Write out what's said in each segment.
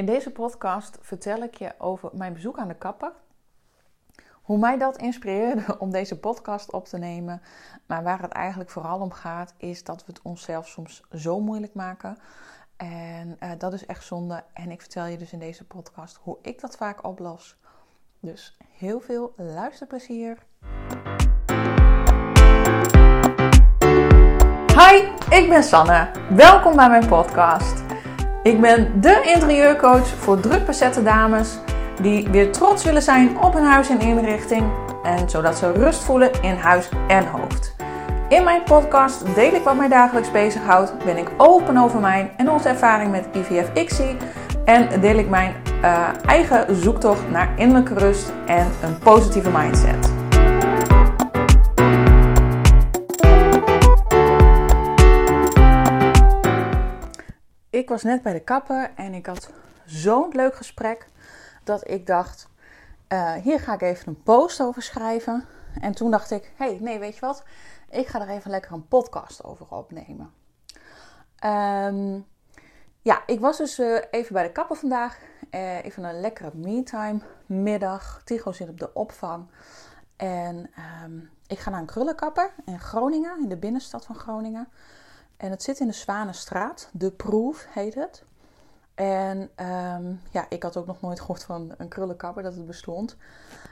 In deze podcast vertel ik je over mijn bezoek aan de kapper. Hoe mij dat inspireerde om deze podcast op te nemen. Maar waar het eigenlijk vooral om gaat, is dat we het onszelf soms zo moeilijk maken. En uh, dat is echt zonde. En ik vertel je dus in deze podcast hoe ik dat vaak oplos. Dus heel veel luisterplezier. Hi, ik ben Sanne. Welkom bij mijn podcast. Ik ben de interieurcoach voor druk bezette dames die weer trots willen zijn op hun huis en inrichting en zodat ze rust voelen in huis en hoofd. In mijn podcast deel ik wat mij dagelijks bezighoudt, ben ik open over mijn en onze ervaring met IVF-ICSI en deel ik mijn uh, eigen zoektocht naar innerlijke rust en een positieve mindset. Was net bij de kapper en ik had zo'n leuk gesprek dat ik dacht, uh, hier ga ik even een post over schrijven. En toen dacht ik, hey, nee, weet je wat? Ik ga er even lekker een podcast over opnemen. Um, ja, ik was dus uh, even bij de kapper vandaag. Uh, even een lekkere me-time middag. Tigo zit op de opvang. En um, ik ga naar een krullenkapper in Groningen, in de binnenstad van Groningen. En het zit in de Zwanenstraat. De Proef heet het. En um, ja, ik had ook nog nooit gehoord van een krullenkapper dat het bestond.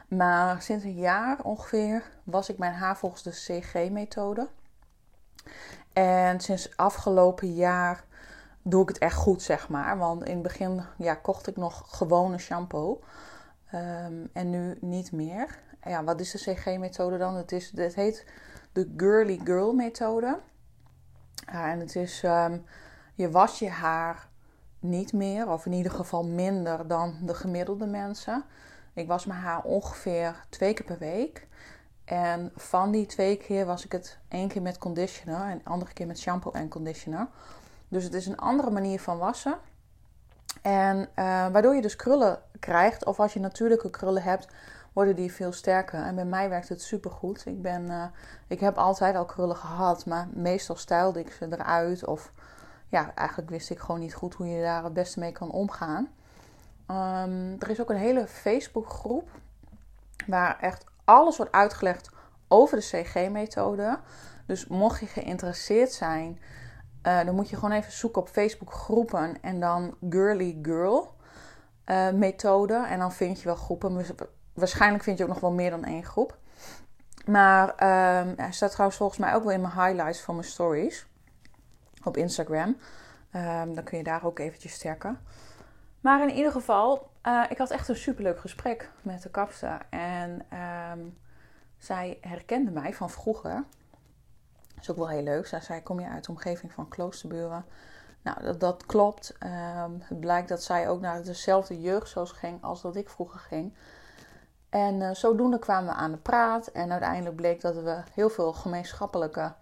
Maar sinds een jaar ongeveer was ik mijn haar volgens de CG-methode. En sinds afgelopen jaar doe ik het echt goed, zeg maar. Want in het begin ja, kocht ik nog gewone shampoo. Um, en nu niet meer. Ja, wat is de CG-methode dan? Het, is, het heet de Girly Girl methode. Ja, en het is, um, je was je haar niet meer, of in ieder geval minder dan de gemiddelde mensen. Ik was mijn haar ongeveer twee keer per week. En van die twee keer was ik het één keer met conditioner en de andere keer met shampoo en conditioner. Dus het is een andere manier van wassen. En uh, waardoor je dus krullen krijgt, of als je natuurlijke krullen hebt, worden die veel sterker. En bij mij werkt het super goed. Ik, ben, uh, ik heb altijd al krullen gehad, maar meestal stijlde ik ze eruit. Of ja, eigenlijk wist ik gewoon niet goed hoe je daar het beste mee kan omgaan. Um, er is ook een hele Facebookgroep waar echt alles wordt uitgelegd over de CG-methode. Dus mocht je geïnteresseerd zijn, uh, dan moet je gewoon even zoeken op Facebook groepen en dan Girly Girl uh, methode. En dan vind je wel groepen. Waarschijnlijk vind je ook nog wel meer dan één groep. Maar hij staat trouwens volgens mij ook wel in mijn highlights van mijn stories op Instagram. Um, dan kun je daar ook eventjes sterken. Maar in ieder geval, uh, ik had echt een superleuk gesprek met de kapster. En um, zij herkende mij van vroeger. Dat is ook wel heel leuk. Zij zei, kom je uit de omgeving van Kloosterburen? Nou, dat, dat klopt. Het blijkt dat zij ook naar dezelfde jeugdzoos ging als dat ik vroeger ging. En uh, zodoende kwamen we aan de praat. En uiteindelijk bleek dat we heel veel gemeenschappelijke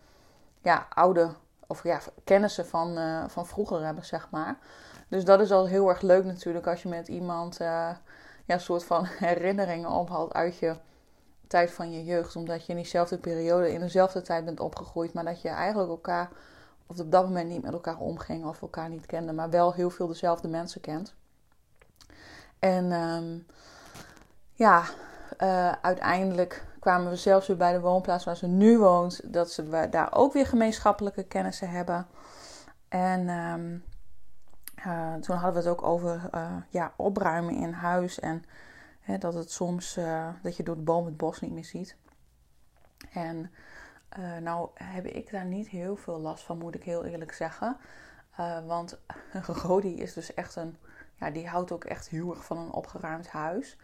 ja, oude of ja, kennissen van, uh, van vroeger hebben, zeg maar. Dus dat is al heel erg leuk natuurlijk als je met iemand uh, ja, een soort van herinneringen ophaalt uit je tijd van je jeugd. Omdat je in diezelfde periode, in dezelfde tijd bent opgegroeid. Maar dat je eigenlijk elkaar, of op dat moment niet met elkaar omging of elkaar niet kende. Maar wel heel veel dezelfde mensen kent. En um, ja, uh, uiteindelijk kwamen we zelfs weer bij de woonplaats waar ze nu woont. Dat ze daar ook weer gemeenschappelijke kennissen hebben. En um, uh, toen hadden we het ook over uh, ja, opruimen in huis. En hè, dat het soms, dat je door de boom het bos niet meer ziet. En nou heb ik daar niet heel veel last van, moet ik heel eerlijk zeggen. want Rodi is dus echt een, ja, die houdt ook echt heel erg van een opgeruimd huis.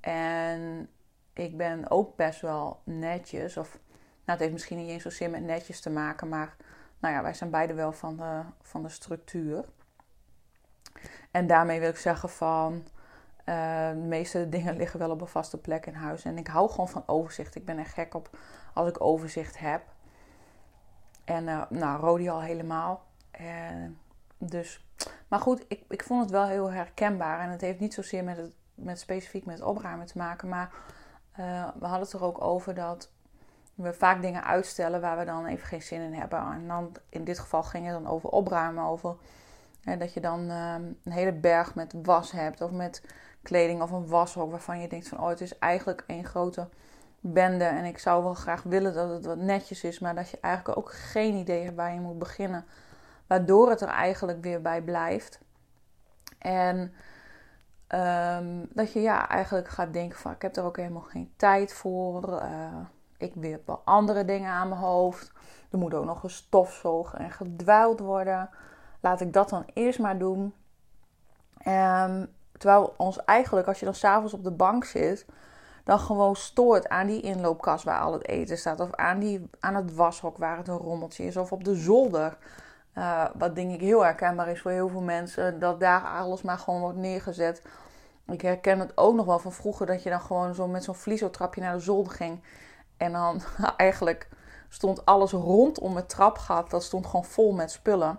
En ik ben ook best wel netjes. Of nou, het heeft misschien niet eens zozeer met netjes te maken, maar nou ja, wij zijn beide wel van de, van de structuur. En daarmee wil ik zeggen van uh, de meeste dingen liggen wel op een vaste plek in huis. En ik hou gewoon van overzicht. Ik ben er gek op als ik overzicht heb. En uh, nou, Rodi al helemaal. En dus, maar goed, ik, ik vond het wel heel herkenbaar. En het heeft niet zozeer met, het, met specifiek met opruimen te maken. Maar uh, we hadden het er ook over dat we vaak dingen uitstellen waar we dan even geen zin in hebben. En dan in dit geval ging het dan over opruimen, over dat je dan ehm, een hele berg met was hebt of met kleding of een washok waarvan je denkt van oh het is eigenlijk één grote bende en ik zou wel graag willen dat het wat netjes is, maar dat je eigenlijk ook geen idee hebt waar je moet beginnen, waardoor het er eigenlijk weer bij blijft. En ehm, dat je ja eigenlijk gaat denken van ik heb er ook helemaal geen tijd voor. Uh, ik heb wel andere dingen aan mijn hoofd. Er moet ook nog gestofzogen en gedwijld worden. Laat ik dat dan eerst maar doen. Um, terwijl ons eigenlijk, als je dan s'avonds op de bank zit, dan gewoon stoort aan die inloopkast waar al het eten staat. Of aan, die, aan het washok waar het een rommeltje is. Of op de zolder. Uh, wat denk ik heel herkenbaar is voor heel veel mensen. Dat daar alles maar gewoon wordt neergezet. Ik herken het ook nog wel van vroeger dat je dan gewoon zo met zo'n vliezotrapje naar de zolder ging. En dan eigenlijk stond alles rondom het trapgat. Dat stond gewoon vol met spullen.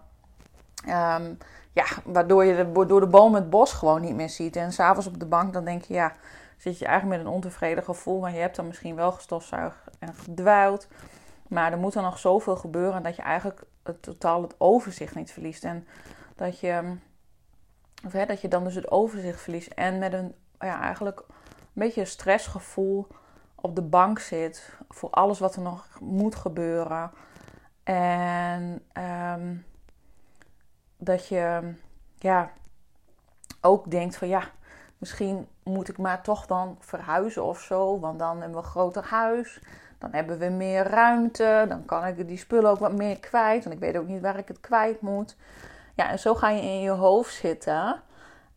Um, ja, waardoor je door de boom het bos gewoon niet meer ziet. En s'avonds op de bank dan denk je, ja, zit je eigenlijk met een ontevreden gevoel. Maar je hebt dan misschien wel gestofzuigd en gedwijld. Maar er moet dan nog zoveel gebeuren dat je eigenlijk het, totaal het overzicht niet verliest. En dat je, of hè, dat je dan dus het overzicht verliest. En met een, ja, eigenlijk een beetje een stressgevoel op de bank zit. Voor alles wat er nog moet gebeuren. En um, dat je ja, ook denkt van ja, misschien moet ik maar toch dan verhuizen of zo. Want dan hebben we een groter huis. Dan hebben we meer ruimte. Dan kan ik die spullen ook wat meer kwijt. Want ik weet ook niet waar ik het kwijt moet. Ja, en zo ga je in je hoofd zitten.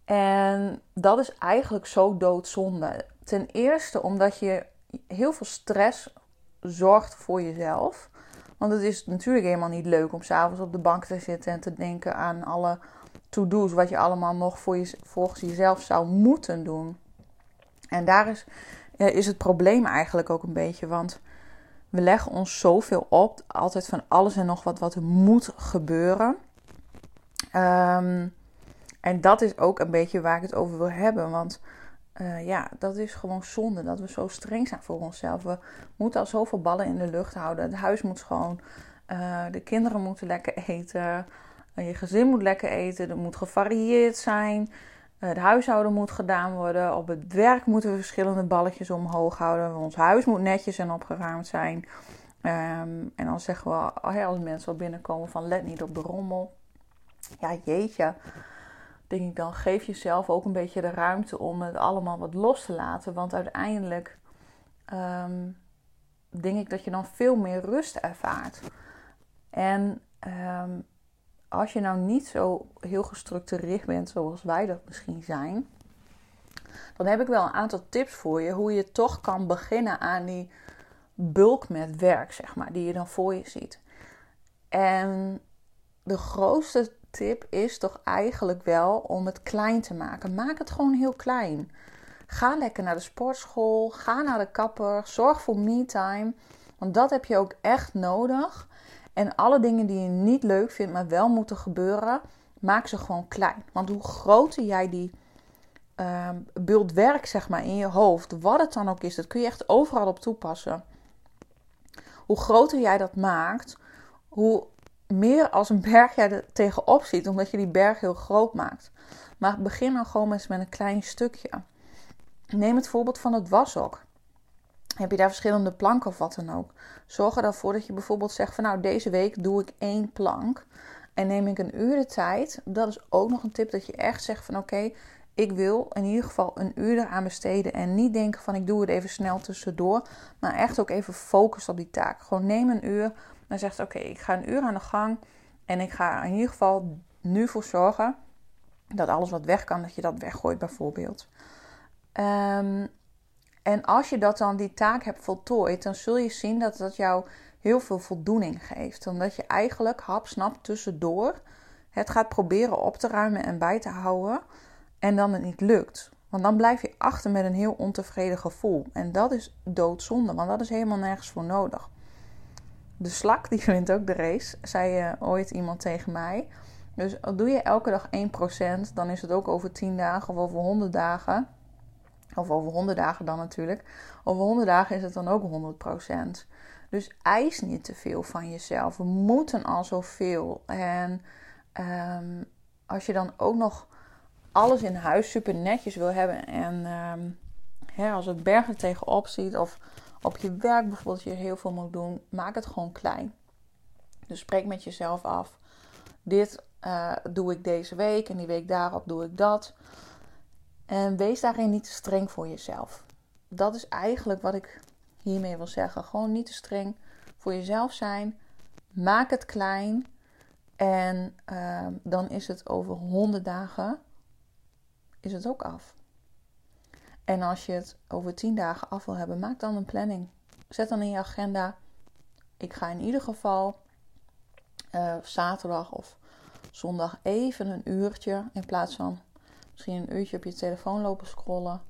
En dat is eigenlijk zo doodzonde. Ten eerste omdat je heel veel stress zorgt voor jezelf. Want het is natuurlijk helemaal niet leuk om s'avonds op de bank te zitten en te denken aan alle to-do's, wat je allemaal nog voor je, volgens jezelf zou moeten doen. En daar is, eh, is het probleem eigenlijk ook een beetje, want we leggen ons zoveel op, altijd van alles en nog wat wat er moet gebeuren. Ehm, en dat is ook een beetje waar ik het over wil hebben, want uh, ja, dat is gewoon zonde dat we zo streng zijn voor onszelf. We moeten al zoveel ballen in de lucht houden. Het huis moet schoon. Uh, de kinderen moeten lekker eten. Uh, je gezin moet lekker eten. Er moet gevarieerd zijn. Het huishouden moet gedaan worden. Op het werk moeten we verschillende balletjes omhoog houden. Ons huis moet netjes en opgeruimd zijn. Um, en dan zeggen we, als mensen al binnenkomen van let niet op de rommel. Ja, jeetje denk ik dan, geef jezelf ook een beetje de ruimte om het allemaal wat los te laten. Want uiteindelijk um, denk ik dat je dan veel meer rust ervaart. En um, als je nou niet zo heel gestructureerd bent zoals wij dat misschien zijn, dan heb ik wel een aantal tips voor je hoe je toch kan beginnen aan die bulk met werk, zeg maar, die je dan voor je ziet. En de grootste tip is toch eigenlijk wel om het klein te maken. Maak het gewoon heel klein. Ga lekker naar de sportschool, ga naar de kapper, zorg voor me-time. Want dat heb je ook echt nodig. En alle dingen die je niet leuk vindt, maar wel moeten gebeuren, maak ze gewoon klein. Want hoe groter jij die uh, bult werk zeg maar, in je hoofd, wat het dan ook is, dat kun je echt overal op toepassen. Hoe groter jij dat maakt, hoe meer als een berg jij er tegenop ziet, omdat je die berg heel groot maakt. Maar begin dan gewoon eens met een klein stukje. Neem het voorbeeld van het washok. Heb je daar verschillende planken of wat dan ook? Zorg ervoor dat je bijvoorbeeld zegt van nou deze week doe ik één plank. En neem ik een uur de tijd. Dat is ook nog een tip dat je echt zegt van oké, ik wil in ieder geval een uur eraan besteden. En niet denken van ik doe het even snel tussendoor. Maar echt ook even focus op die taak. Gewoon neem een uur dan zegt oké, ik ga een uur aan de gang en ik ga in ieder geval nu voor zorgen dat alles wat weg kan, dat je dat weggooit bijvoorbeeld. Um, en als je dat dan die taak hebt voltooid, dan zul je zien dat dat jou heel veel voldoening geeft. Omdat je eigenlijk hapsnap tussendoor het gaat proberen op te ruimen en bij te houden en dan het niet lukt. Want dan blijf je achter met een heel ontevreden gevoel. En dat is doodzonde, want dat is helemaal nergens voor nodig de slak, die wint ook de race, zei uh, ooit iemand tegen mij. Dus doe je elke dag 1%, dan is het ook over 10 dagen of over 100 dagen. Of over 100 dagen dan natuurlijk. Over 100 dagen is het dan ook 100%. Dus eis niet te veel van jezelf. We moeten al zoveel. En um, als je dan ook nog alles in huis super netjes wil hebben en ehm, hè, als het bergen tegenop ziet of op je werk bijvoorbeeld je heel veel moet doen, maak het gewoon klein. Dus spreek met jezelf af. Dit uh, doe ik deze week en die week daarop doe ik dat. En wees daarin niet te streng voor jezelf. Dat is eigenlijk wat ik hiermee wil zeggen. Gewoon niet te streng voor jezelf zijn. Maak het klein. En uh, dan is het over 100 dagen is het ook af. En als je het over 10 dagen af wil hebben, maak dan een planning. Zet dan in je agenda. Ik ga in ieder geval uh, zaterdag of zondag even een uurtje in plaats van misschien een uurtje op je telefoon lopen scrollen.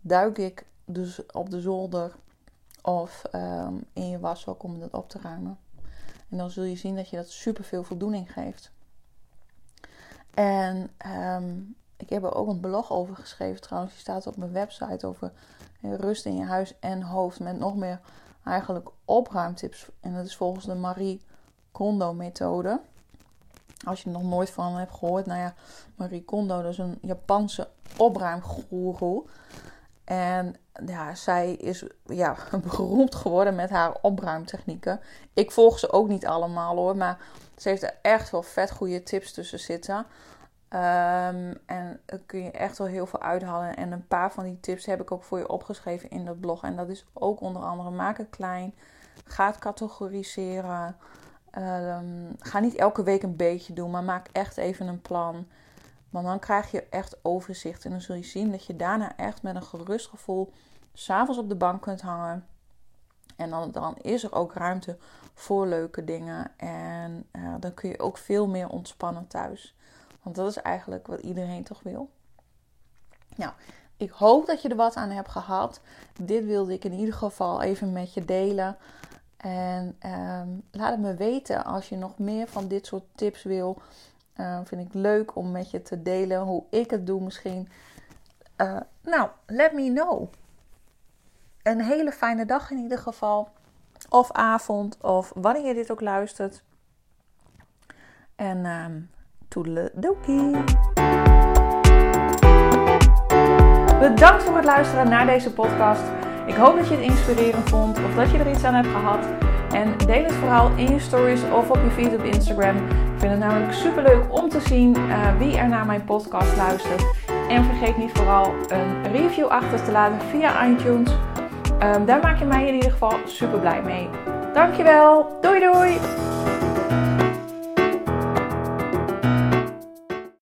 Duik ik dus op de zolder of um, in je washok om dat op te ruimen. En dan zul je zien dat je dat super veel voldoening geeft. En um, ik heb er ook een blog over geschreven trouwens. Die staat op mijn website over rust in je huis en hoofd. Met nog meer eigenlijk opruimtips. En dat is volgens de Marie Kondo methode. Als je er nog nooit van hebt gehoord. Nou ja, Marie Kondo dat is een Japanse opruimgoeroe. En ja, zij is ja, beroemd geworden met haar opruimtechnieken. Ik volg ze ook niet allemaal hoor. Maar ze heeft er echt wel vet goede tips tussen zitten. Um, en daar kun je echt wel heel veel uithalen. En een paar van die tips heb ik ook voor je opgeschreven in dat blog. En dat is ook onder andere maak het klein. Ga het categoriseren. Um, ga niet elke week een beetje doen, maar maak echt even een plan. Want dan krijg je echt overzicht. En dan zul je zien dat je daarna echt met een gerust gevoel s'avonds op de bank kunt hangen. En dan, dan is er ook ruimte voor leuke dingen. En uh, dan kun je ook veel meer ontspannen thuis. Want dat is eigenlijk wat iedereen toch wil. Nou, ik hoop dat je er wat aan hebt gehad. Dit wilde ik in ieder geval even met je delen. En um, laat het me weten als je nog meer van dit soort tips wil. Uh, vind ik leuk om met je te delen hoe ik het doe misschien. Uh, nou, let me know. Een hele fijne dag in ieder geval. Of avond, of wanneer je dit ook luistert. En um, toedeledokie. Bedankt voor het luisteren naar deze podcast. Ik hoop dat je het inspirerend vond of dat je er iets aan hebt gehad. En deel het vooral in je stories of op je feed op Instagram. Ik vind het namelijk super leuk om te zien uh, wie er naar mijn podcast luistert. En vergeet niet vooral een review achter te laten via iTunes. Um, daar maak je mij in ieder geval super blij mee. Dankjewel. Doei doei.